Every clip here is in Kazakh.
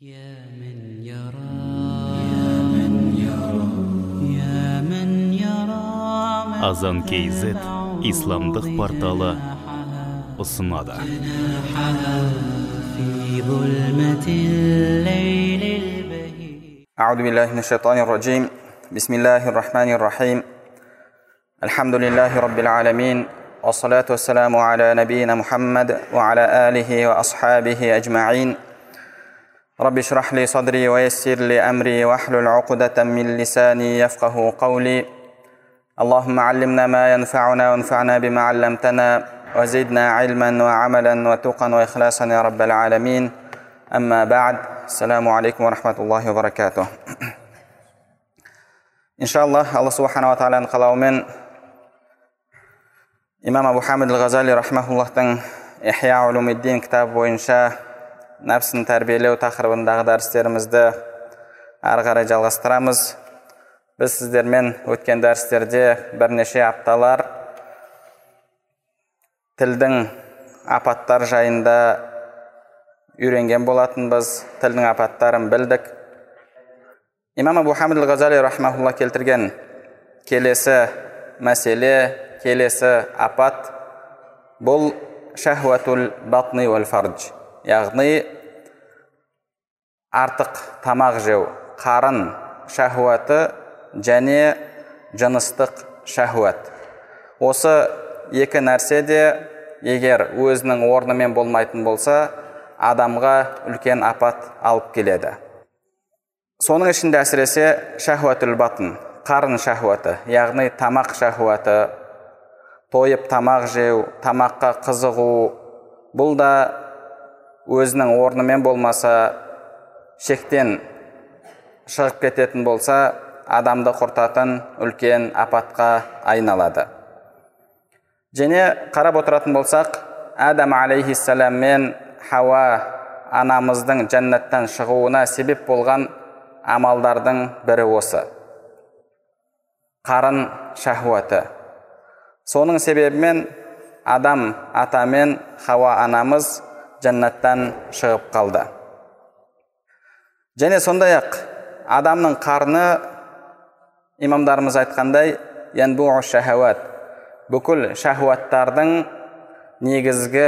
يا من يرى يا من يرى يا من يرى азан kz исламдық порталы ұсынады في ظلمة الليل البهيج أعوذ بالله من الشيطان الرجيم بسم الله الرحمن الرحيم الحمد لله رب العالمين والصلاة والسلام على نبينا محمد وعلى آله وأصحابه أجمعين رب اشرح لي صدري ويسر لي أمري واحلل عقدة من لساني يفقه قولي. اللهم علمنا ما ينفعنا وانفعنا بما علمتنا وزدنا علما وعملا وتقا وإخلاصا يا رب العالمين. أما بعد السلام عليكم ورحمة الله وبركاته. إن شاء الله الله سبحانه وتعالى قلاومن إمام أبو حامد الغزالي رحمه الله تن إحياء علوم الدين كتاب وإنشاء. Нәпсіні тәрбиелеу тақырыбындағы дәрістерімізді ары қарай жалғастырамыз. Біз сіздермен өткен дәрістерде бірнеше апталар тілдің апаттар жайында үйренген болатынбыз. Тілдің апаттарын білдік. Имам абу келтірген келесі мәселе келесі апат бұл шахуатул батни уәл фардж. Яғни артық тамақ жеу. Қарын шахуаты және жыныстық шахуат осы екі нәрсе де егер өзінің орнымен болмайтын болса адамға үлкен апат алып келеді. Соның ішінде әсіресе шахуатул батн қарын шахуаты яғни тамақ шахуаты тойып тамақ жеу тамаққа қызығу бұл да өзінің орнымен болмаса шектен шығып кететін болса адамды құртатын үлкен апатқа айналады. Және қарап отыратын болсақ адам алейхиссалам мен хауа анамыздың жәннаттан шығуына себеп болған амалдардың бірі осы. Қарын шахуаты. Соның себебімен адам ата мен хауа анамыз жәннаттан шығып қалды. Және сондай ақ адамның қарны имамдарымыз айтқандай шахауат бүкіл шахуаттардың негізгі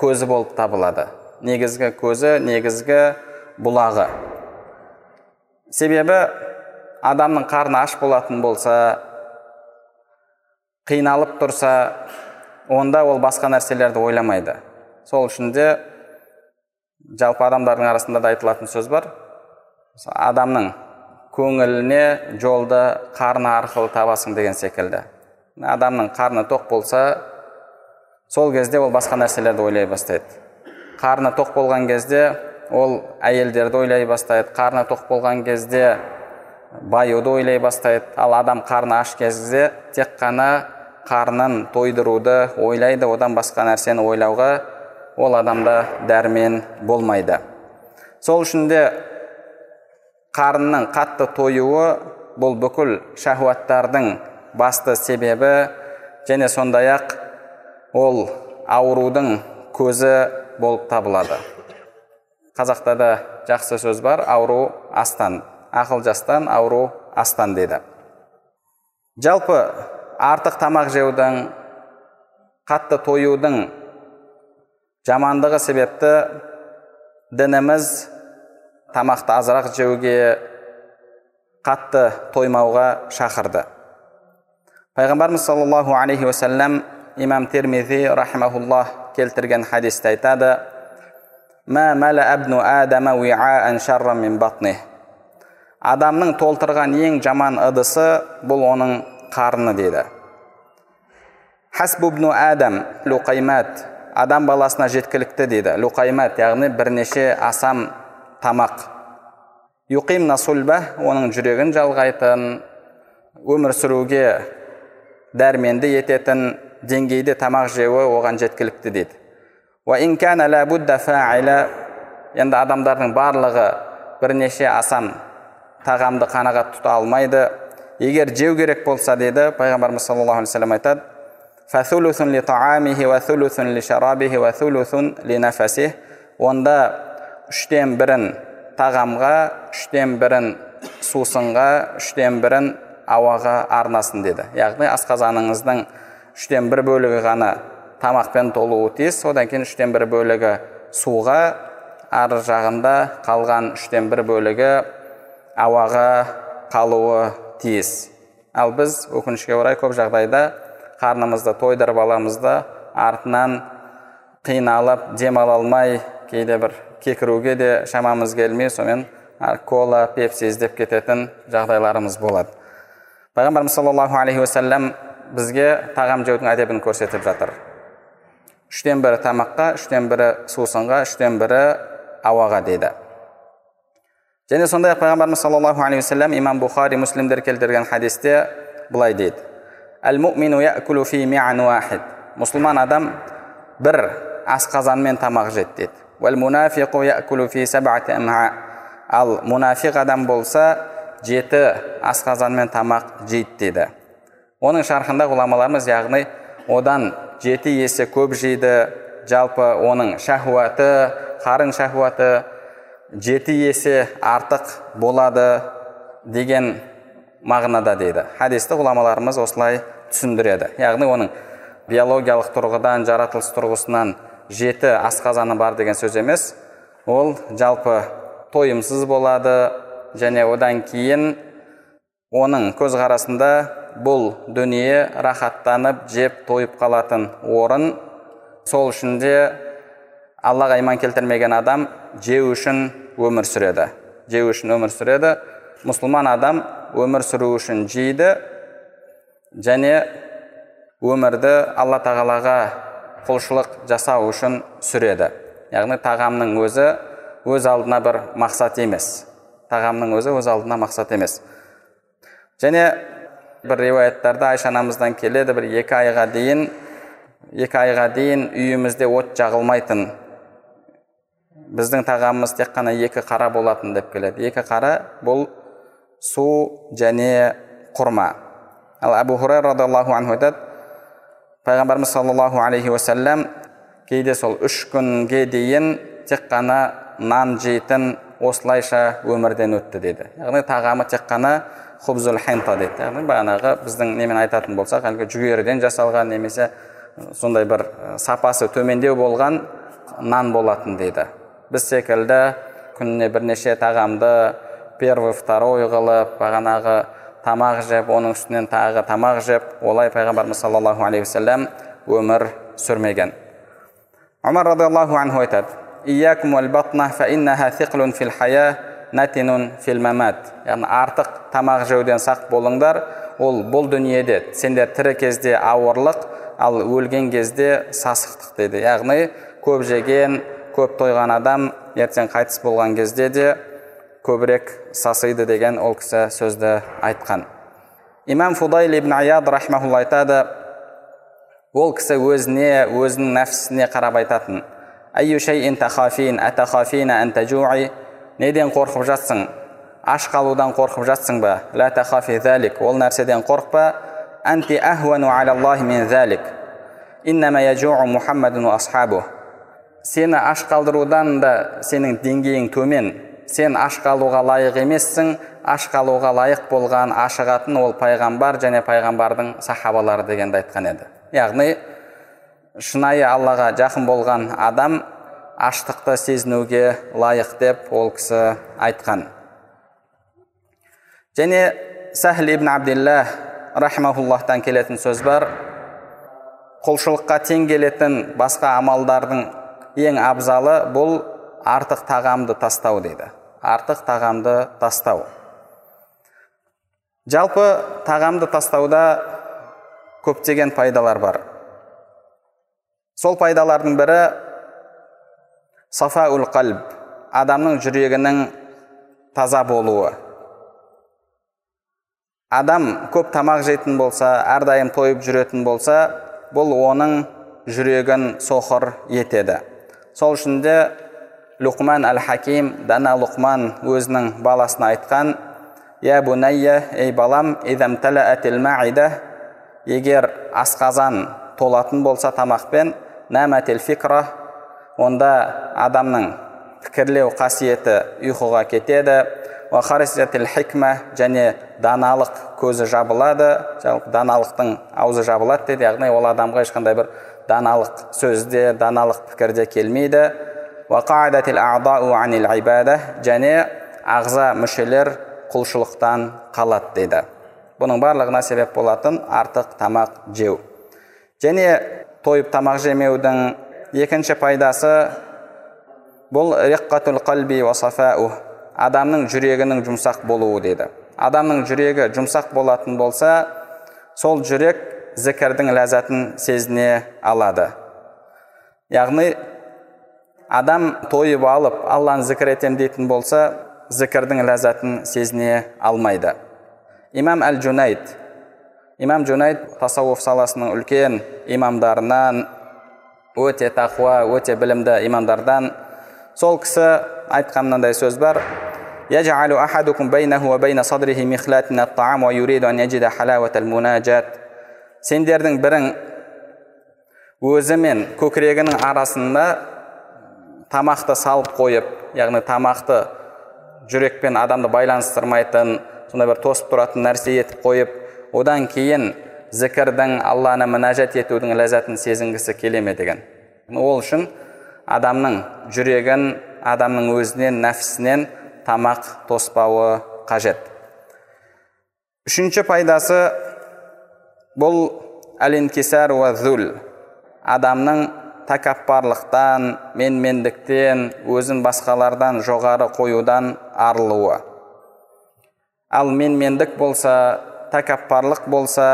көзі болып табылады. Негізгі көзі негізгі бұлағы. Себебі адамның қарны аш болатын болса қиналып тұрса онда ол басқа нәрселерді ойламайды. Сол үшін де жалпы адамдардың арасында да айтылатын сөз бар. Адамның көңіліне жолды қарны арқылы табасың деген секілді. Адамның қарны тоқ болса сол кезде ол басқа нәрселерді ойлай бастайды. Қарны тоқ болған кезде ол әйелдерді ойлай бастайды. Қарны тоқ болған кезде баюды ойлай бастайды. Ал адам қарны аш кезде тек қана қарнын тойдыруды ойлайды. Одан басқа нәрсені ойлауға ол адамда дәрмен болмайды. Сол үшін де қарынның қатты тойуы бұл бүкіл шахуаттардың басты себебі және сондай ақ ол аурудың көзі болып табылады. Қазақта да жақсы сөз бар ауру астан ақыл жастан ауру астан дейді. Жалпы артық тамақ жеудің қатты тоюдың жамандығы себепті дініміз тамақты азырақ жеуге қатты тоймауға шақырды. Пайғамбарымыз саллаллаху алейхи уассалам имам термизи рахимахуллах келтірген хадисте айтады адамның толтырған ең жаман ыдысы бұл оның қарны дейді хасбубну адам луқаймат адам баласына жеткілікті дейді. Луқаймат яғни бірнеше асам тамақ. Юқим насульба оның жүрегін жалғайтын өмір сүруге дәрменді ететін деңгейде тамақ жеуі оған жеткілікті дейді. Енді адамдардың барлығы бірнеше асам тағамды қанағат тұта алмайды. Егер жеу керек болса деді пайғамбарымыз саллаллаху алейхи айтады онда үштен бірін тағамға үштен бірін сусынға үштен бірін ауаға арнасын деді. Яғни асқазаныңыздың үштен бір бөлігі ғана тамақпен толуы тиіс. Одан кейін үштен бір бөлігі суға ар жағында қалған үштен бір бөлігі ауаға қалуы тиіс. Ал біз өкінішке орай көп жағдайда қарнымызды тойдырып аламыз да артынан қиналып демала алмай кейде бір кекіруге де шамамыз келмей сонымен кола пепси іздеп кететін жағдайларымыз болады. Пайғамбарымыз саллаллаху алейхи уассалам бізге тағам жеудің әдебін көрсетіп жатыр. Үштен бірі тамаққа үштен бірі сусынға үштен бірі ауаға дейді. Және сондай ақ пайғамбарымыз саллаллаху алейхи уассалам имам бұхари муслимдер келтірген хадисте былай дейді. Мұсылман адам бір асқазанмен тамақ жеді дейді ал мунафиқ адам болса жеті асқазанмен тамақ жейді дейді оның шархында ғұламаларымыз яғни одан жеті есе көп жейді жалпы оның шахуаты қарын шахуаты жеті есе артық болады деген мағынада дейді. Хадисті ғұламаларымыз осылай түсіндіреді. Яғни оның биологиялық тұрғыдан жаратылыс тұрғысынан жеті асқазаны бар деген сөз емес. Ол жалпы тойымсыз болады және одан кейін оның көзқарасында бұл дүние рахаттанып жеп тойып қалатын орын. Сол үшін де аллаға иман келтірмеген адам жеу үшін өмір сүреді. Жеу үшін өмір сүреді. Мұсылман адам өмір сүру үшін жейді. Және өмірді алла тағалаға құлшылық жасау үшін сүреді яғни тағамның өзі өз алдына бір мақсат емес. Тағамның өзі өз алдына мақсат емес. Және бір риуаяттарда айша анамыздан келеді бір екі айға дейін екі айға дейін үйімізде от жағылмайтын біздің тағамымыз тек қана екі қара болатын деп келеді. Екі қара бұл су және құрма. Ал әбу хурайра радиаллаху анху айтады пайғамбарымыз саллаллаху алейхи уассалам кейде сол үш күнге дейін тек қана нан жейтін осылайша өмірден өтті дейді яғни тағамы тек қана хубзул хента дейді яғни бағанағы біздің немен айтатын болсақ әлгі жүгеріден жасалған немесе сондай бір сапасы төмендеу болған нан болатын дейді біз секілді күніне бірнеше тағамды первый второй қылып бағанағы тамақ жеп оның үстінен тағы тамақ жеп олай пайғамбарымыз саллаллаху алейхи уассалам өмір сүрмеген. Омар радиаллаху анху айтады яғни артық тамақ жеуден сақ болыңдар ол бұл дүниеде сендер тірі кезде ауырлық ал өлген кезде сасықтық дейді. Яғни көп жеген көп тойған адам ертең қайтыс болған кезде де көбірек сасиды деген ол кісі сөзді айтқан. Имам фудайл ибн аяд рахмаулла айтады ол кісі өзіне өзінің нәпсісіне қарап айтатын. Неден қорқып жатсың? Аш қалудан қорқып жатсың ба? Ол нәрседен қорықпа? Анти сені аш қалдырудан да сенің деңгейің төмен сен аш қалуға лайық емессің аш қалуға лайық болған ашығатын ол пайғамбар және пайғамбардың сахабалары дегенді айтқан еді. Яғни шынайы аллаға жақын болған адам аштықты сезінуге лайық деп ол кісі айтқан. Және сәхл ибн абдилла рахмауллахтан келетін сөз бар. Құлшылыққа тең келетін басқа амалдардың ең абзалы бұл артық тағамды тастау дейді. Артық тағамды тастау. Жалпы тағамды тастауда көптеген пайдалар бар. Сол пайдалардың бірі сафаул қалб адамның жүрегінің таза болуы. Адам көп тамақ жейтін болса әрдайым тойып жүретін болса бұл оның жүрегін соқыр етеді. Сол үшін де лұқман әл хаким дана лұқман өзінің баласына айтқан я бунайя ей балам егер асқазан толатын болса тамақпен нәмәтел фикра онда адамның пікірлеу қасиеті ұйқыға кетеді хикма және даналық көзі жабылады даналықтың аузы жабылады деді яғни ол адамға ешқандай бір даналық сөзде даналық пікірде келмейді және ағза мүшелер құлшылықтан қалады дейді. Бұның барлығына себеп болатын артық тамақ жеу. Және тойып тамақ жемеудің екінші пайдасы бұл қалби адамның жүрегінің жұмсақ болуы дейді. Адамның жүрегі жұмсақ болатын болса сол жүрек зікірдің ләззатын сезіне алады. Яғни адам тойып алып алланы зікір етемін дейтін болса зікірдің ләззатын сезіне алмайды. Имам әл жунайд имам жунайд тасауф саласының үлкен имамдарынан өте тақуа өте білімді имамдардан. Сол кісі айтқан мынандай сөз бар. Сендердің бірің өзі мен көкірегінің арасында тамақты салып қойып яғни тамақты жүрекпен адамды байланыстырмайтын сондай бір тосып тұратын нәрсе етіп қойып одан кейін зікірдің алланы мінәжат етудің ләззатын сезінгісі келе ме деген. Ол үшін адамның жүрегін адамның өзінен нәпсісінен тамақ тоспауы қажет. Үшінші пайдасы бұл әлинкисар уа зүл адамның тәкаппарлықтан менмендіктен өзін басқалардан жоғары қоюдан арылуы. Ал менмендік болса тәкаппарлық болса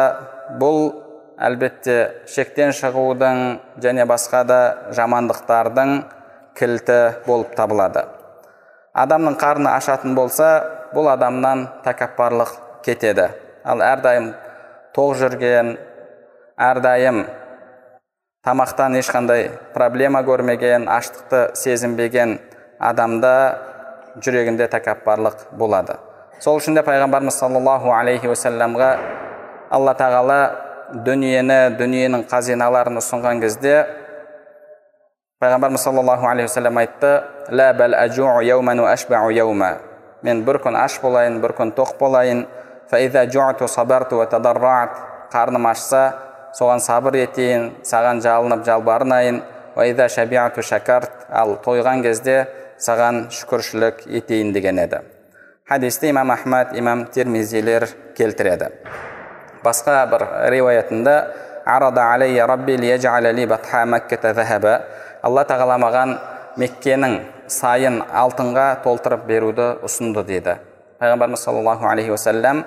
бұл әлбетте шектен шығудың және басқа да жамандықтардың кілті болып табылады. Адамның қарны ашатын болса бұл адамнан тәкаппарлық кетеді. Ал әрдайым тоқ жүрген әрдайым тамақтан ешқандай проблема көрмеген аштықты сезінбеген адамда жүрегінде тәкаппарлық болады. Сол үшін де пайғамбарымыз саллаллаху алейхи уассаламға алла тағала дүниені дүниенің қазиналарын ұсынған кезде пайғамбарымыз саллаллаху алейхи уассалам айтты мен бір күн аш болайын бір күн тоқ болайын қарным ашса соған сабыр етейін саған жалынып жалбарынайын. Ал тойған кезде саған шүкіршілік етейін деген еді. Хадисті имам ахмад имам термизилер келтіреді. Басқа бір риуаятында алла тағала маған меккенің сайын алтынға толтырып беруді ұсынды дейді. Пайғамбарымыз саллаллаху алейхи уассалам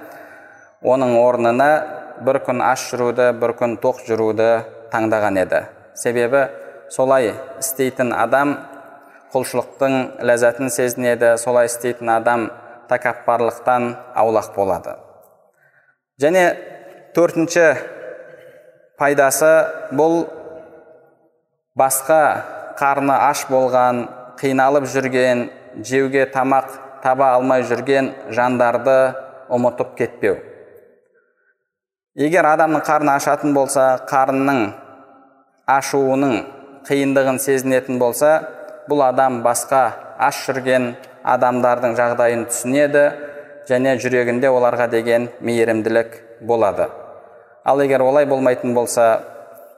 оның орнына бір күн аш жүруді бір күн тоқ жүруді таңдаған еді себебі солай істейтін адам құлшылықтың ләззатын сезінеді солай істейтін адам тәкаппарлықтан аулақ болады және төртінші пайдасы бұл басқа қарны аш болған қиналып жүрген жеуге тамақ таба алмай жүрген жандарды ұмытып кетпеу егер адамның қарны ашатын болса қарынның ашуының қиындығын сезінетін болса бұл адам басқа аш жүрген адамдардың жағдайын түсінеді және жүрегінде оларға деген мейірімділік болады. Ал егер олай болмайтын болса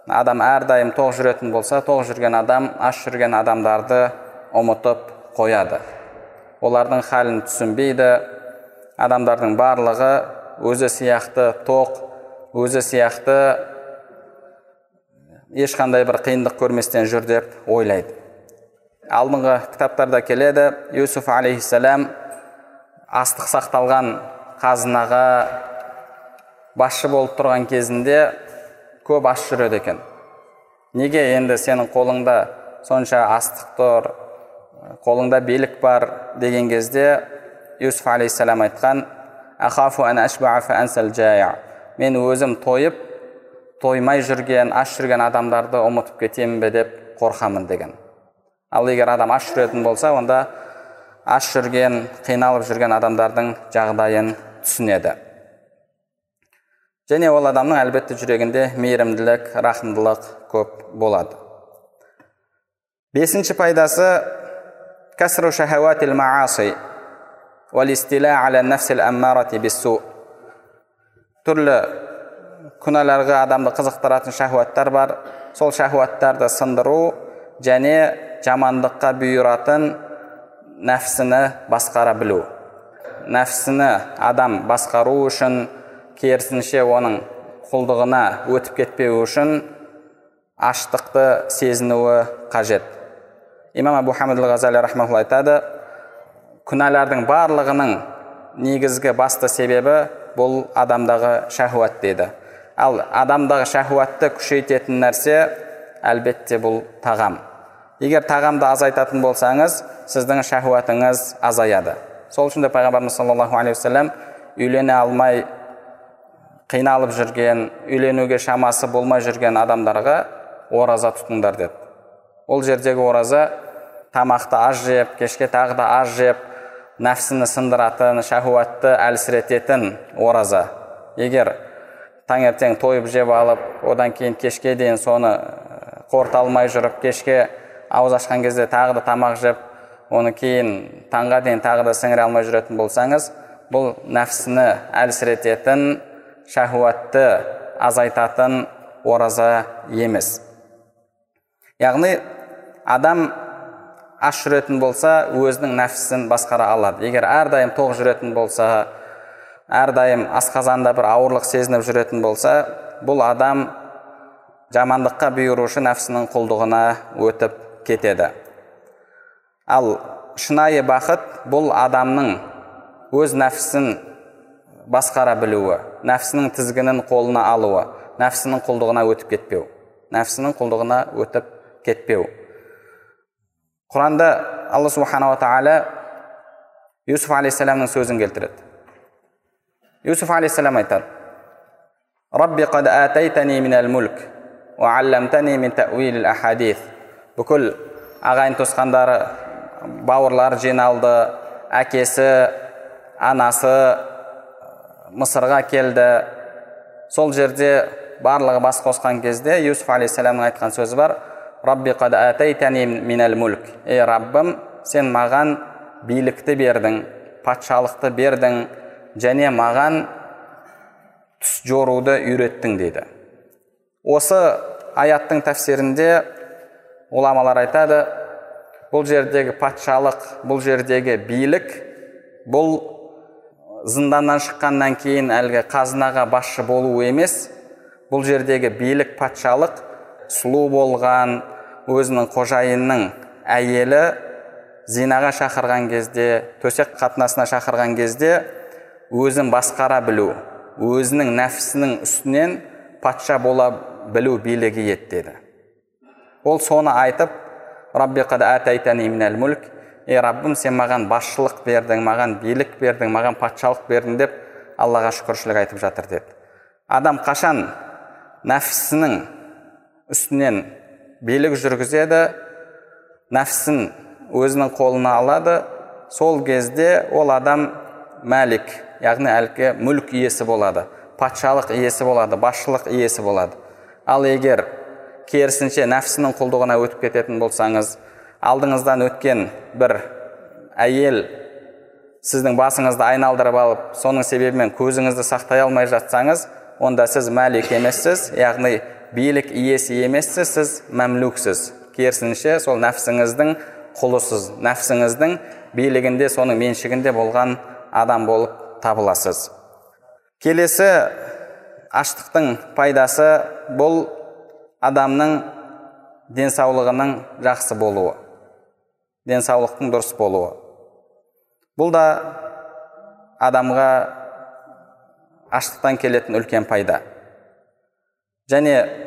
адам әрдайым тоқ жүретін болса тоқ жүрген адам аш жүрген адамдарды ұмытып қояды. Олардың халін түсінбейді адамдардың барлығы өзі сияқты тоқ өзі сияқты ешқандай бір қиындық көрместен жүр деп ойлайды. Алдыңғы кітаптарда келеді юсуф алейхисалам астық сақталған қазынаға басшы болып тұрған кезінде көп аш жүреді екен. Неге енді сенің қолыңда сонша астық тұр қолыңда билік бар деген кезде юсуф алейхисалам айтқан мен өзім тойып тоймай жүрген аш жүрген адамдарды ұмытып кетемін бе деп қорқамын деген. Ал егер адам аш жүретін болса онда аш жүрген қиналып жүрген адамдардың жағдайын түсінеді. Және ол адамның әлбетте жүрегінде мейірімділік рахымдылық көп болады. Бесінші пайдасы кәсру шахауатил мааси түрлі күнәларға адамды қызықтыратын шахуаттар бар сол шахуаттарды сындыру және жамандыққа бұйыратын нәпсіні басқара білу нәпсіні адам басқару үшін керісінше оның құлдығына өтіп кетпеу үшін аштықты сезінуі қажет имам абу хамид ғазали айтады күнәлардың барлығының негізгі басты себебі бұл адамдағы шахуат дейді. Ал адамдағы шахуатты күшейтетін нәрсе әлбетте бұл тағам. Егер тағамды азайтатын болсаңыз сіздің шахуатыңыз азаяды. Сол үшін де пайғамбарымыз саллаллаху алейхи уассалам үйлене алмай қиналып жүрген үйленуге шамасы болмай жүрген адамдарға ораза тұтыңдар деді. Ол жердегі ораза тамақты аз жеп кешке тағы да аз жеп нәпсіні сындыратын шахуатты әлсірететін ораза егер таңертең тойып жеп алып одан кейін кешке дейін соны қорыта алмай жүріп кешке ауыз ашқан кезде тағы да тамақ жеп оны кейін таңға дейін тағы да сіңіре алмай жүретін болсаңыз бұл нәпсіні әлсірететін шахуатты азайтатын ораза емес яғни адам аш жүретін болса өзінің нәпсісін басқара алады. Егер әрдайым тоқ жүретін болса әрдайым асқазанда бір ауырлық сезініп жүретін болса бұл адам жамандыққа бұйырушы нәпсінің құлдығына өтіп кетеді. Ал шынайы бақыт бұл адамның өз нәпсісін басқара білуі нәпсінің тізгінін қолына алуы нәпсінің құлдығына өтіп кетпеу нәпсінің құлдығына өтіп кетпеу. Құранда алла субханала тағала юсуф алейхисаламның сөзін келтіреді юсуф алейхисалам айтады рабби қад атайтани минал мүлк уалламтани мин тәуил ахадис бүкіл ағайын туысқандары бауырлары жиналды әкесі анасы мысырға келді сол жерде барлығы бас қосқан кезде юсуф алейхисаламның айтқан сөзі бар рабби қад атайтани минал мүлк ей раббым сен маған билікті бердің патшалықты бердің және маған түс жоруды үйреттің дейді осы аяттың тәфсирінде ғұламалар айтады бұл жердегі патшалық бұл жердегі билік бұл зынданнан шыққаннан кейін әлгі қазынаға басшы болу емес бұл жердегі билік патшалық сұлу болған өзінің қожайынның әйелі зинаға шақырған кезде төсек қатынасына шақырған кезде өзін басқара білу өзінің нәпсінің үстінен патша бола білу билігі еді деді ол соны айтып рабби мүлк ей раббым сен маған басшылық бердің маған билік бердің маған патшалық бердің деп аллаға шүкіршілік айтып жатыр деді. Адам қашан нәпсінің үстінен билік жүргізеді нәпсін өзінің қолына алады. Сол кезде ол адам мәлик яғни әлгі мүлк иесі болады патшалық иесі болады басшылық иесі болады. Ал егер керісінше нәпсінің құлдығына өтіп кететін болсаңыз алдыңыздан өткен бір әйел сіздің басыңызды айналдырып алып соның себебімен көзіңізді сақтай алмай жатсаңыз онда сіз мәлик емессіз яғни билік иесі емессіз сіз мәмлүксіз керісінше сол нәпсіңіздің құлысыз нәпсіңіздің билігінде соның меншігінде болған адам болып табыласыз келесі аштықтың пайдасы бұл адамның денсаулығының жақсы болуы денсаулықтың дұрыс болуы бұл да адамға аштықтан келетін үлкен пайда және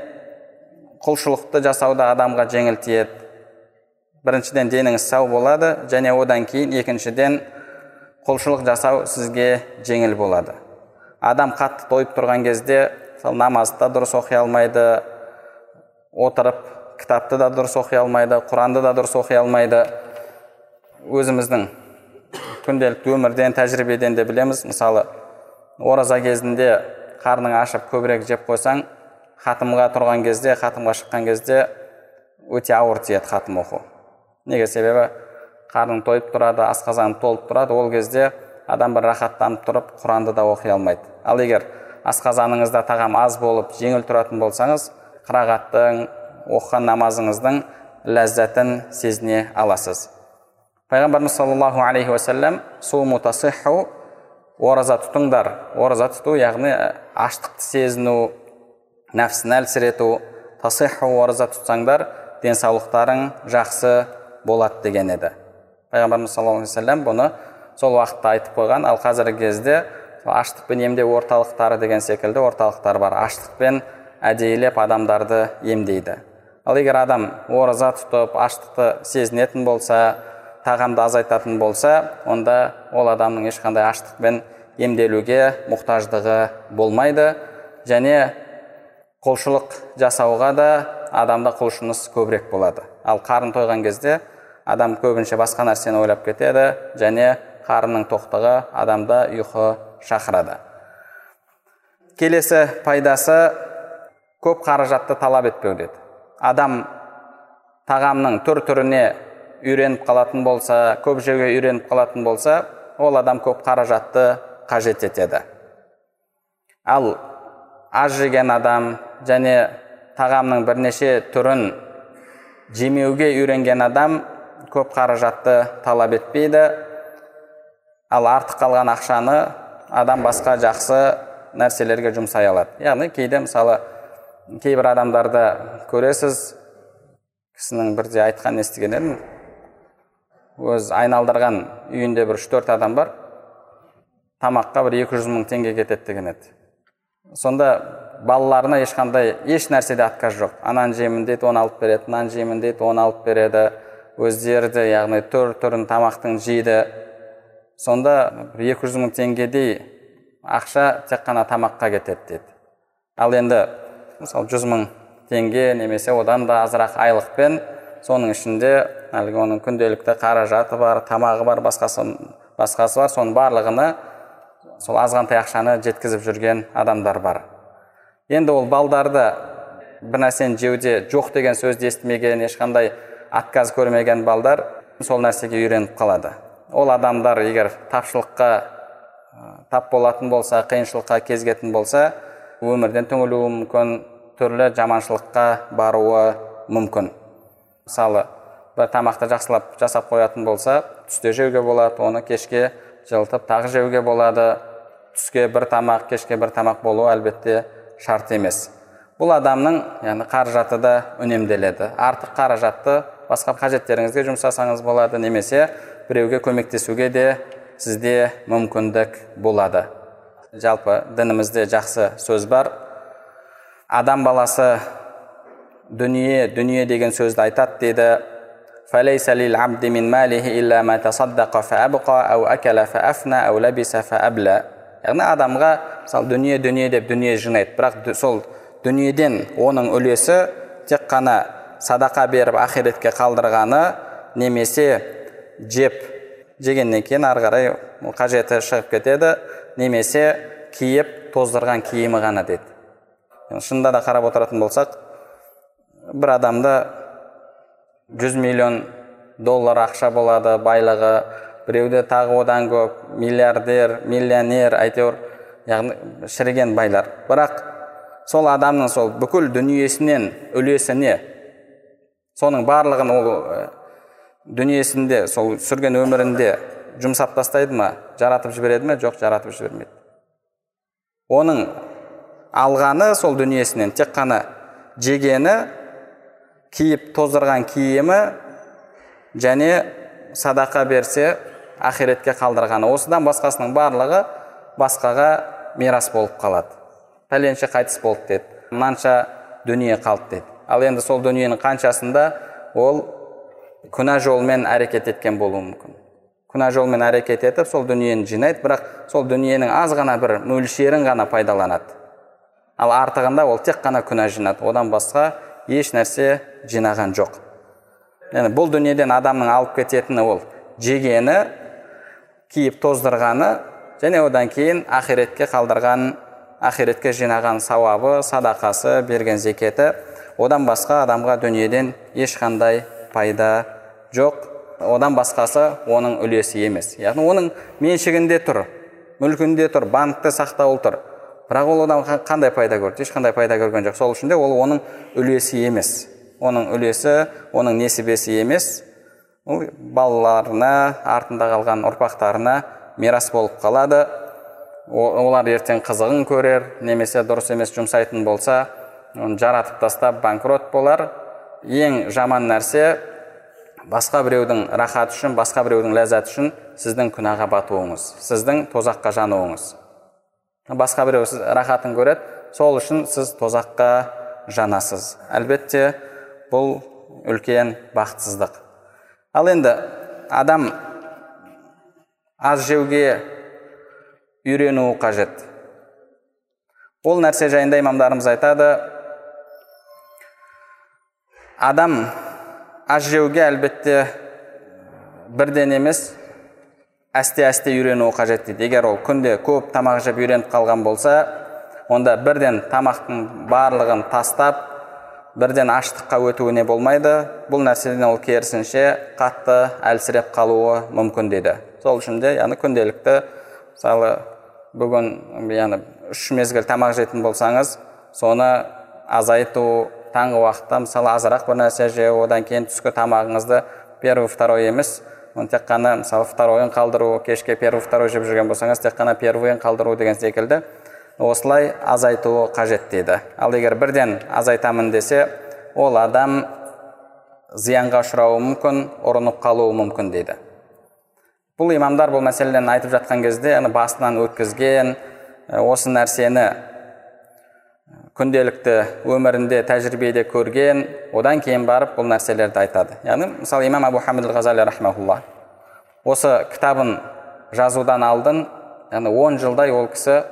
құлшылықты жасауда адамға жеңіл тиеді біріншіден деніңіз сау болады және одан кейін екіншіден құлшылық жасау сізге жеңіл болады. Адам қатты тойып тұрған кезде мысалы намазды дұрыс оқи алмайды отырып кітапты да дұрыс оқи алмайды құранды да дұрыс оқи алмайды. Өзіміздің күнделікті өмірден тәжірибеден де білеміз. Мысалы ораза кезінде қарның ашып көбірек жеп қойсаң хатымға тұрған кезде хатымға шыққан кезде өте ауыр тиеді хатым оқу неге себебі қарның тойып тұрады асқазаны толып тұрады ол кезде адам бір рахаттанып тұрып құранды да оқи алмайды ал егер асқазаныңызда тағам аз болып жеңіл тұратын болсаңыз қырағаттың оқыған намазыңыздың ләззатын сезіне аласыз пайғамбарымыз саллаллаху алейхи уассалам суму ораза тұтыңдар ораза тұту яғни аштықты сезіну нәпсіні әлсірету тасиху ораза тұтсаңдар денсаулықтарың жақсы болады деген еді. Пайғамбарымыз саллаллаху алейхи вассалам бұны сол уақытта айтып қойған. Ал қазіргі кезде аштықпен емдеу орталықтары деген секілді орталықтар бар. Аштықпен әдейілеп адамдарды емдейді. Ал егер адам ораза тұтып аштықты сезінетін болса тағамды азайтатын болса онда ол адамның ешқандай аштықпен емделуге мұқтаждығы болмайды. Және құлшылық жасауға да адамда құлшыныс көбірек болады. Ал қарын тойған кезде адам көбінше басқа нәрсені ойлап кетеді және қарынның тоқтығы адамда ұйқы шақырады. Келесі пайдасы көп қаражатты талап етпеу деді. Адам тағамның түр түріне үйреніп қалатын болса көп жеуге үйреніп қалатын болса ол адам көп қаражатты қажет етеді. Ал аз жеген адам және тағамның бірнеше түрін жемеуге үйренген адам көп қаражатты талап етпейді. Ал артық қалған ақшаны адам басқа жақсы нәрселерге жұмсай алады. Яғни кейде мысалы кейбір адамдарды көресіз. Кісінің бірде айтқан естіген едім өз айналдырған үйінде бір үш төрт адам бар. Тамаққа бір екі жүз мың теңге кетеді деген еді. Сонда балаларына ешқандай еш нәрседе отказ жоқ. Ананы жеймін дейді оны алып береді мынаны жеймін дейді оны алып береді. Өздері де яғни түр түрін тамақтың жейді. Сонда екі жүз мың теңгедей ақша тек қана тамаққа кетеді дейді ал енді мысалы жүз мың теңге немесе одан да азырақ айлықпен соның ішінде әлгі оның күнделікті қаражаты бар тамағы бар басқасы басқасы бар соның барлығыны сол азғантай ақшаны жеткізіп жүрген адамдар бар. Енді ол балдарды бір нәрсені жеуде жоқ деген сөзді естімеген ешқандай отказ көрмеген балдар сол нәрсеге үйреніп қалады. Ол адамдар егер тапшылыққа тап болатын болса қиыншылыққа кезігетін болса өмірден түңілуі мүмкін түрлі жаманшылыққа баруы мүмкін. Мысалы бір тамақты жақсылап жасап қоятын болса түсте жеуге болады оны кешке жылытып тағы жеуге болады. Түске бір тамақ кешке бір тамақ болуы әлбетте шарт емес бұл адамның яғни қаражаты да үнемделеді артық қаражатты басқа қажеттеріңізге жұмсасаңыз болады немесе біреуге көмектесуге де сізде мүмкіндік болады жалпы дінімізде жақсы сөз бар адам баласы дүние дүние деген сөзді айтады дейді فليس للعبد من ماله إلا ما تصدق فأبقى أو أكل فأفنى أو لبس فأبلى яғни адамға мысалы дүние дүние деп дүние жинайды бірақ сол дүниеден оның үлесі тек қана садақа беріп ақиретке қалдырғаны немесе жеп жегеннен кейін ары қарай қажеті шығып кетеді немесе киіп тоздырған киімі ғана деді шынында да қарап отыратын болсақ бір адамда жүз миллион доллар ақша болады байлығы біреуде тағы одан көп миллиардер миллионер әйтеуір яғни шіріген байлар. Бірақ сол адамның сол бүкіл дүниесінен үлесіне соның барлығын ол дүниесінде сол сүрген өмірінде жұмсап тастайды ма жаратып жібереді ме жоқ жаратып жібермейді. Оның алғаны сол дүниесінен тек қана жегені киіп тоздырған киімі және садақа берсе ақиретке қалдырғаны осыдан басқасының барлығы басқаға мирас болып қалады. Пәленше қайтыс болды деді. Мынанша дүние қалды деді. Ал енді сол дүниенің қаншасында ол күнә жолмен әрекет еткен болуы мүмкін. Күнә жолмен әрекет етіп сол дүниені жинайды бірақ сол дүниенің аз ғана бір мөлшерін ғана пайдаланады. Ал артығында ол тек қана күнә жинады. Одан басқа еш нәрсе жинаған жоқ. Яғни бұл дүниеден адамның алып кететіні ол. Жегені киіп тоздырғаны және одан кейін ақиретке қалдырған ақиретке жинаған сауабы садақасы берген зекеті одан басқа адамға дүниеден ешқандай пайда жоқ. Одан басқасы оның үлесі емес. Яғни оның меншігінде тұр мүлкінде тұр банкте сақтаулы тұр. Бірақ ол одан қандай пайда көрді? Ешқандай пайда көрген жоқ. Сол үшін де ол оның үлесі емес. Оның үлесі оның несібесі емес. Ол балаларына артында қалған ұрпақтарына мирас болып қалады. Олар ертең қызығын көрер немесе дұрыс емес жұмсайтын болса оны жаратып тастап банкрот болар. Ең жаман нәрсе басқа біреудің рахаты үшін басқа біреудің ләззаты үшін сіздің күнәға батуыңыз сіздің тозаққа жануыңыз. Басқа біреу сіз рахатын көреді сол үшін сіз тозаққа жанасыз. Әлбетте бұл үлкен бақытсыздық. Ал енді адам аз жеуге үйренуі қажет. Ол нәрсе жайында имамдарымыз айтады. Адам аз жеуге әлбетте бірден емес әсте әсте үйренуі қажет дейді. Егер ол күнде көп тамақ жеп үйреніп қалған болса онда бірден тамақтың барлығын тастап бірден аштыққа өтуіне болмайды. Бұл нәрседен ол керісінше қатты әлсіреп қалуы мүмкін дейді. Сол үшін де яғни күнделікті мысалы бүгін яғни үш мезгіл тамақ жейтін болсаңыз соны азайту таңғы уақытта мысалы азырақ бір нәрсе жеу одан кейін түскі тамағыңызды первый второй емес. Оны тек қана мысалы второйын қалдыру кешке первый второй жеп жүрген болсаңыз тек қана первыйын қалдыру деген секілді. Осылай азайтуы қажет дейді. Ал егер бірден азайтамын десе ол адам зиянға ұшырауы мүмкін ұрынып қалуы мүмкін дейді. Бұл имамдар бұл мәселені айтып жатқан кезде яғни басынан өткізген осы нәрсені күнделікті өмірінде тәжірибеде көрген одан кейін барып бұл нәрселерді айтады. Яғни мысалы имам абу хамид ғазали рахмаулла осы кітабын жазудан алдын яғни он жылдай ол кісі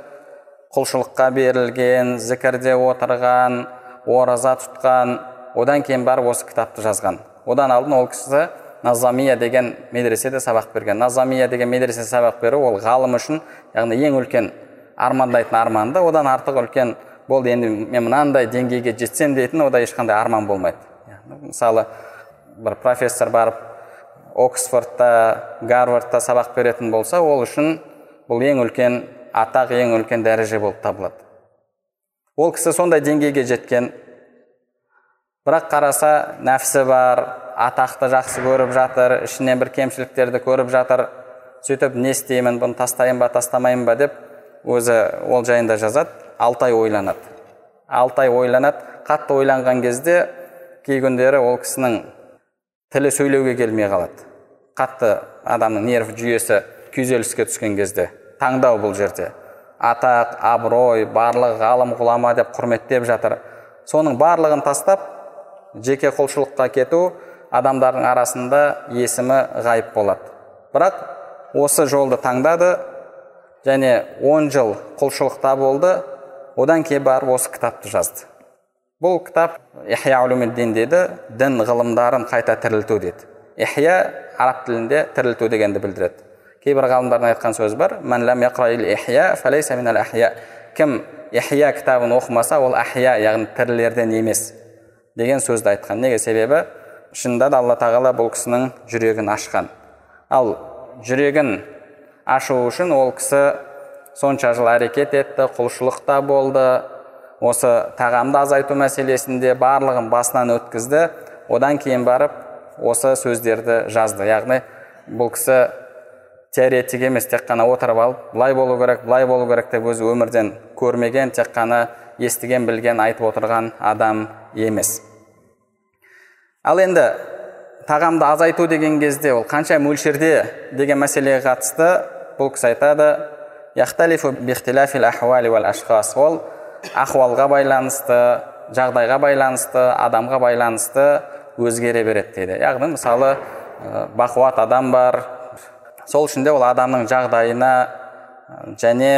құлшылыққа берілген зікірде отырған ораза тұтқан одан кейін барып осы кітапты жазған. Одан алдын ол кісі назамия деген медреседе сабақ берген. Назамия деген медреседе сабақ беру ол ғалым үшін яғни ең үлкен армандайтын арманды одан артық үлкен болды. Енді мен мынандай деңгейге жетсем дейтін ода ешқандай арман болмайды. Мысалы бір профессор барып оксфордта гарвардта сабақ беретін болса ол үшін бұл ең үлкен атақ ең үлкен дәреже болып табылады. Ол кісі сондай деңгейге жеткен. Бірақ қараса нәпсі бар атақты жақсы көріп жатыр ішінен бір кемшіліктерді көріп жатыр. Сөйтіп не істеймін бұны тастайын ба тастамайын ба деп өзі ол жайында жазады. Алты ай ойланады. Алты ай ойланады. Қатты ойланған кезде кей күндері ол кісінің тілі сөйлеуге келмей қалады. Қатты адамның нерв жүйесі күйзеліске түскен кезде. Таңдау бұл жерде. Атақ абырой барлық ғалым ғұлама деп құрметтеп жатыр. Соның барлығын тастап жеке құлшылыққа кету адамдардың арасында есімі ғайып болады. Бірақ осы жолды таңдады және 10 жыл құлшылықта болды. Одан кейін барып осы кітапты жазды. Бұл кітап ихя улумиддин дейді дін ғылымдарын қайта тірілту дейді ихя араб тілінде тірілту дегенді білдіреді. Кейбір ғалымдардың айтқан сөзі бар кім ихя кітабын оқымаса ол ахия яғни тірілерден емес деген сөзді айтқан неге себебі шынында да алла тағала бұл кісінің жүрегін ашқан ал жүрегін ашу үшін ол кісі сонша жыл әрекет етті құлшылықта болды осы тағамды азайту мәселесінде барлығын басынан өткізді одан кейін барып осы сөздерді жазды яғни бұл кісі теоретик емес тек қана отырып алып былай болу керек былай болу керек деп өзі өмірден көрмеген тек қана естіген білген айтып отырған адам емес. Ал енді тағамды азайту деген кезде ол қанша мөлшерде деген мәселеге қатысты бұл кісі айтады. Ол ахуалға байланысты жағдайға байланысты адамға байланысты өзгере береді дейді. Яғни мысалы бақуат адам бар сол үшін де ол адамның жағдайына және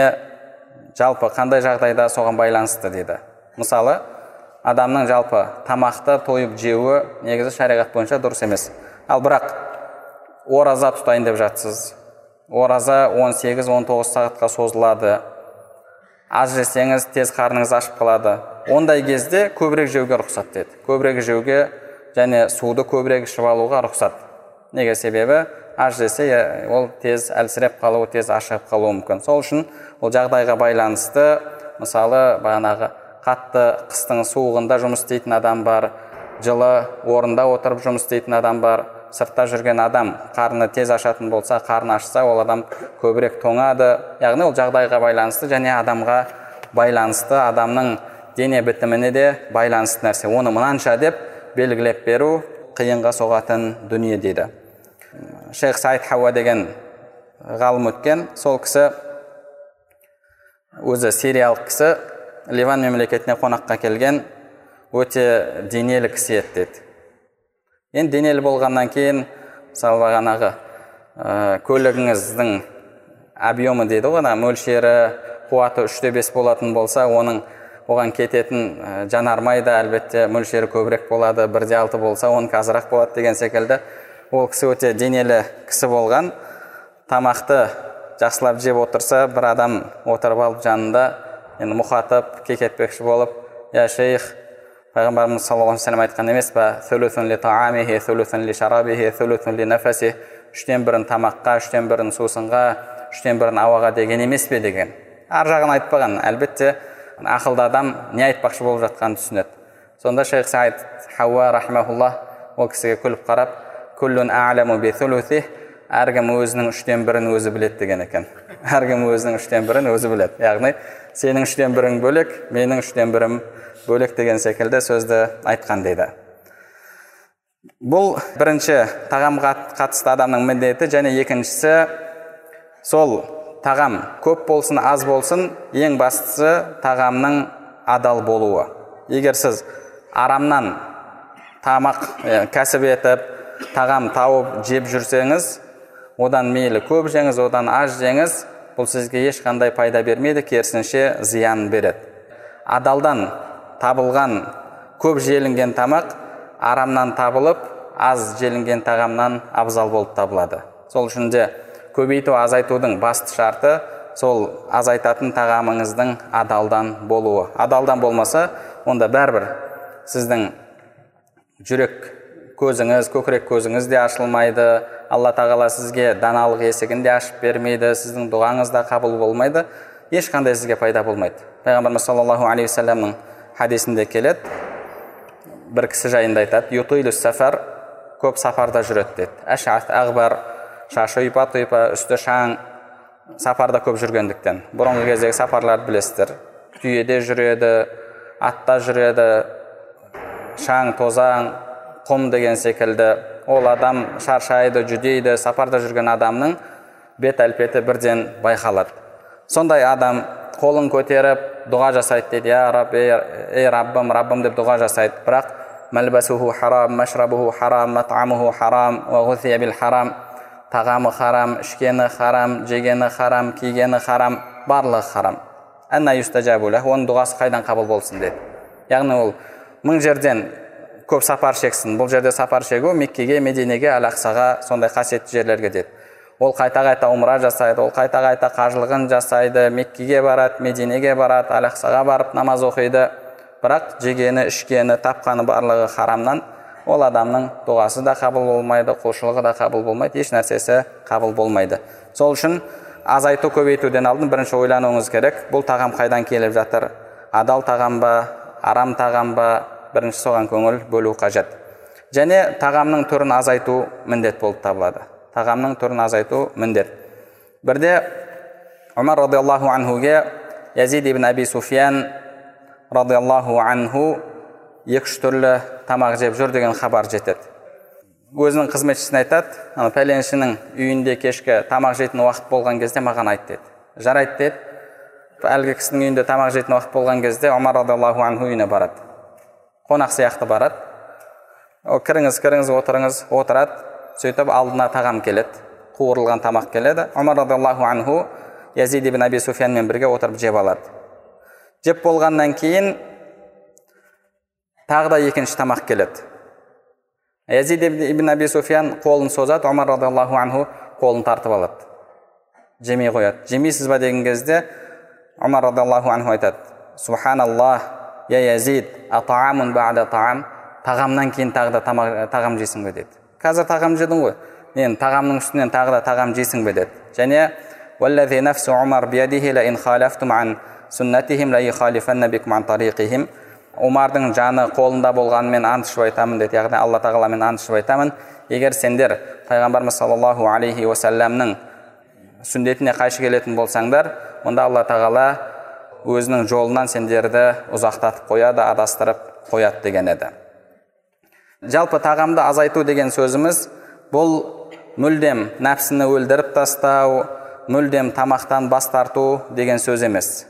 жалпы қандай жағдайда соған байланысты дейді. Мысалы адамның жалпы тамақты тойып жеуі негізі шариғат бойынша дұрыс емес. Ал бірақ ораза тұтайын деп жатсыз. Ораза 18-19 сағатқа созылады. Аз жесеңіз тез қарныңыз ашып қалады. Ондай кезде көбірек жеуге рұқсат деді көбірек жеуге және суды көбірек ішіп алуға рұқсат. Неге себебі аш жесе ол тез әлсіреп қалуы тез ашығып қалуы мүмкін. Сол үшін ол жағдайға байланысты мысалы бағанағы қатты қыстың суығында жұмыс істейтін адам бар жылы орында отырып жұмыс істейтін адам бар сыртта жүрген адам қарны тез ашатын болса қарны ашса ол адам көбірек тоңады. Яғни ол жағдайға байланысты және адамға байланысты адамның дене бітіміне де байланысты нәрсе. Оны мынанша деп белгілеп беру қиынға соғатын дүние дейді. Шейх саид хауа деген ғалым өткен. Сол кісі өзі сириялық кісі ливан мемлекетіне қонаққа келген өте денелі кісі еді деді. Енді денелі болғаннан кейін мысалы бағанағы ә, көлігіңіздің объемы дейді ғой мөлшері қуаты үште бес болатын болса оның оған кететін ә, жанармай да әлбетте мөлшері көбірек болады бірде алты болса оныкі азырақ болады деген секілді. Ол кісі өте денелі кісі болған. Тамақты жақсылап жеп отырса бір адам отырып алып жанында енді мұқатып кекетпекші болып я шейх пайғамбарымыз саллаллаху вассалам айтқан емес па? Үштен бірін тамаққа үштен бірін сусынға үштен бірін ауаға деген емес пе? деген. Ар жағын айтпаған әлбетте ақылды адам не айтпақшы болып жатқанын түсінеді. Сонда шейх саид хауа рахмаулла ол кісіге күліп қарап әркім өзінің үштен бірін өзі біледі деген екен әркім өзінің үштен бірін өзі біледі яғни сенің үштен бірің бөлек менің үштен бірім бөлек деген секілді сөзді айтқан дейді бұл бірінші тағамға қатысты адамның міндеті және екіншісі сол тағам көп болсын аз болсын ең бастысы тағамның адал болуы егер сіз арамнан тамақ кәсіп етіп тағам тауып жеп жүрсеңіз одан мейлі көп жеңіз одан аз жеңіз бұл сізге ешқандай пайда бермейді керісінше зиян береді. Адалдан табылған көп желінген тамақ арамнан табылып аз желінген тағамнан абзал болып табылады. Сол үшін де көбейту азайтудың басты шарты сол азайтатын тағамыңыздың адалдан болуы. Адалдан болмаса онда бәрібір сіздің жүрек көзіңіз көкірек көзіңіз де ашылмайды. Алла тағала сізге даналық есігін де ашып бермейді сіздің дұғаңыз да қабыл болмайды. Ешқандай сізге пайда болмайды. Пайғамбарымыз саллаллаху алейхи вассаламның хадисінде келеді. Бір кісі жайында айтады. Сафар көп сапарда жүреді деді. Әшат ағбар шашы ұйпа тұйпа үсті шаң сапарда көп жүргендіктен. Бұрынғы кездегі сапарларды білесіздер. Түйеде жүреді атта жүреді. Шаң тозаң құм деген секілді. Ол адам шаршайды жүдейді сапарда жүрген адамның бет әлпеті бірден байқалады. Сондай адам қолын көтеріп дұға жасайды дейді. Я раб ей раббым раббым деп дұға жасайды. Бірақ мәлбәсуху харам мәшрабуху харам матамуху харам бил харам тағамы харам ішкені харам жегені харам кигені харам барлығы харам оның дұғасы қайдан қабыл болсын деді. Яғни ол мың жерден көп сапар шексін бұл жерде сапар шегу меккеге мединеге әл ақсаға сондай қасиетті жерлерге деді. Ол қайта қайта умра жасайды ол қайта қайта қажылығын жасайды. Меккеге барады мединеге барады әл ақсаға барып намаз оқиды. Бірақ жегені ішкені тапқаны барлығы харамнан. Ол адамның дұғасы да қабыл болмайды құлшылығы да қабыл болмайды еш нәрсесі қабыл болмайды. Сол үшін азайту көбейтуден алдын бірінші ойлануыңыз керек. Бұл тағам қайдан келіп жатыр? Адал тағам ба арам тағам ба? Бірінші соған көңіл бөлу қажет. Және тағамның түрін азайту міндет болып табылады. Тағамның түрін азайту міндет. Бірде омар радиаллаху анхуге язид ибн әби суфиян радиаллаху анху екі үш түрлі тамақ жеп жүр деген хабар жетеді. Өзінің қызметшісіне айтады ана пәленшінің үйінде кешкі тамақ жейтін уақыт болған кезде маған айт деді. Жарайды деді. Әлгі кісінің үйінде тамақ жейтін уақыт болған кезде омар радиаллаху анху үйіне барады. Қонақ сияқты барады. О кіріңіз кіріңіз отырыңыз отырады. Сөйтіп алдына тағам келеді. Қуырылған тамақ келеді. Омар радиаллаху анху язид ибн әби суфиянмен бірге отырып жеп алады. Жеп болғаннан кейін тағы да екінші тамақ келеді. Язид ибн әби суфиян қолын созады омар радиаллаху анху қолын тартып алады. Жемей қояды. Жемейсіз ба деген кезде омар радиаллаху анху айтады. Субханаллах я язид таам тағамнан кейін тағы да тағам жейсің бе деді қазір тағам жедің ғой енді тағамның үстінен тағы да тағам жейсің бе деді және والذي نفس عمر بيده لئن خالفتم عن سنتهم ليخالفن بكم عن طريقهم омардың жаны қолында болғанымен ант ішіп айтамын деді яғни алла тағаламен ант ішіп айтамын егер сендер пайғамбарымыз саллаллаху алейхи уассаламның сүннетіне қайшы келетін болсаңдар онда алла тағала өзінің жолынан сендерді ұзақтатып қояды адастырып қояды деген еді. Жалпы тағамды азайту деген сөзіміз бұл мүлдем нәпсіні өлдіріп тастау мүлдем тамақтан бас тарту деген сөз емес.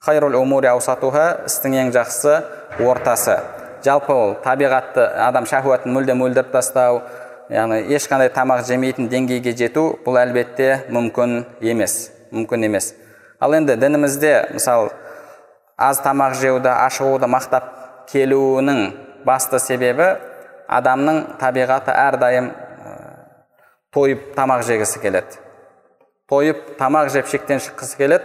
Хайрул умури аусатуха істің ең жақсы ортасы. Жалпы ол табиғатты адам шахуатын мүлдем өлдіріп тастау яғни ешқандай тамақ жемейтін деңгейге жету бұл әлбетте мүмкін емес мүмкін емес. Ал енді дінімізде мысалы аз тамақ жеуді ашығуды мақтап келуінің басты себебі адамның табиғаты әрдайым тойып тамақ жегісі келеді. Тойып тамақ жеп шектен шыққысы келеді.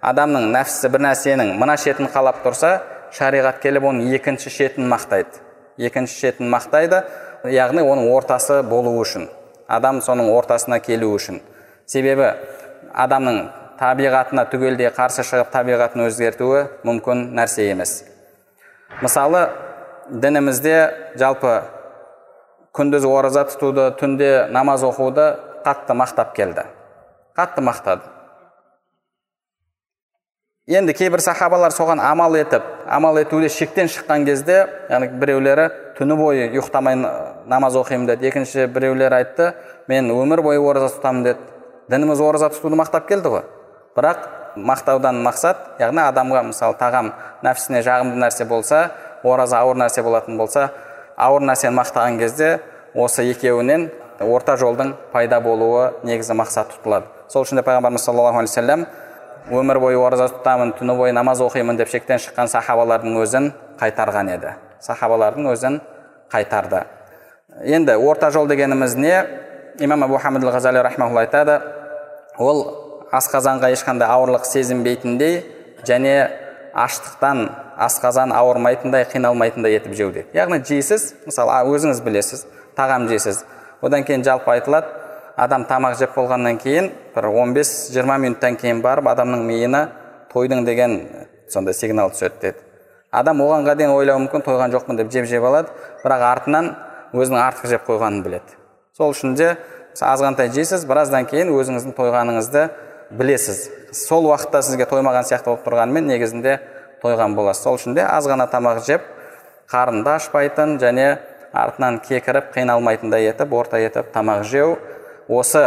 Адамның нәпсісі бір нәрсенің мына шетін қалап тұрса шариғат келіп оның екінші шетін мақтайды. Екінші шетін мақтайды яғни оның ортасы болу үшін адам соның ортасына келу үшін. Себебі адамның табиғатына түгелдей қарсы шығып табиғатын өзгертуі мүмкін нәрсе емес. Мысалы дінімізде жалпы күндіз ораза тұтуды түнде намаз оқуды қатты мақтап келді. Қатты мақтады. Енді кейбір сахабалар соған амал етіп амал етуде шектен шыққан кезде яғни біреулері түні бойы ұйықтамай намаз оқимын деді. Екінші біреулер айтты мен өмір бойы ораза тұтамын деді. Дініміз ораза тұтуды мақтап келді ғой. Бірақ мақтаудан мақсат яғни адамға мысалы тағам нәпсісіне жағымды нәрсе болса ораза ауыр нәрсе болатын болса ауыр нәрсені мақтаған кезде осы екеуінен орта жолдың пайда болуы негізі мақсат тұтылады. Сол үшін де пайғамбарымыз саллаллаху алейхи вассалам өмір бойы ораза тұтамын түні бойы намаз оқимын деп шектен шыққан сахабалардың өзін қайтарған еді. Сахабалардың өзін қайтарды. Енді орта жол дегеніміз не? Имам абу хамид айтады. Ол асқазанға ешқандай ауырлық сезінбейтіндей және аштықтан асқазан ауырмайтындай қиналмайтындай етіп жеу дейді яғни жейсіз мысалы өзіңіз білесіз тағам жейсіз. Одан кейін жалпы айтылады адам тамақ жеп болғаннан кейін бір 15-20 минуттан кейін барып адамның миына тойдың деген сондай сигнал түседі деді. Адам оғанға дейін ойлауы мүмкін тойған жоқпын деп жеп жеп алады бірақ артынан өзінің артық жеп қойғанын біледі. Сол үшін де азғантай жейсіз біраздан кейін өзіңіздің тойғаныңызды білесіз сол уақытта сізге тоймаған сияқты болып тұрғанымен негізінде тойған боласыз. Сол үшін де аз ғана тамақ жеп қарынды ашпайтын және артынан кекіріп қиналмайтындай етіп орта етіп тамақ жеу осы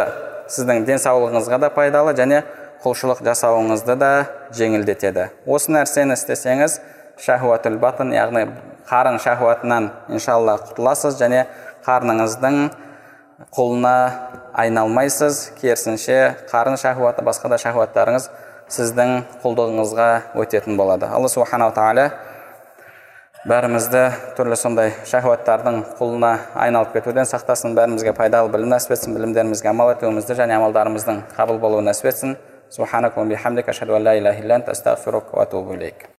сіздің денсаулығыңызға да пайдалы және құлшылық жасауыңызды да жеңілдетеді. Осы нәрсені істесеңіз шахуатул батын яғни қарын шахуатынан иншалла құтыласыз және қарныңыздың құлына айналмайсыз. Керісінше қарын шахуаты басқа да шахуаттарыңыз сіздің құлдығыңызға өтетін болады. Алла субханала тағала бәрімізді түрлі сондай шахуаттардың құлына айналып кетуден сақтасын бәрімізге пайдалы білім нәсіп етсін білімдерімізге амал етуімізді және амалдарымыздың қабыл болуын нәсіп етсін.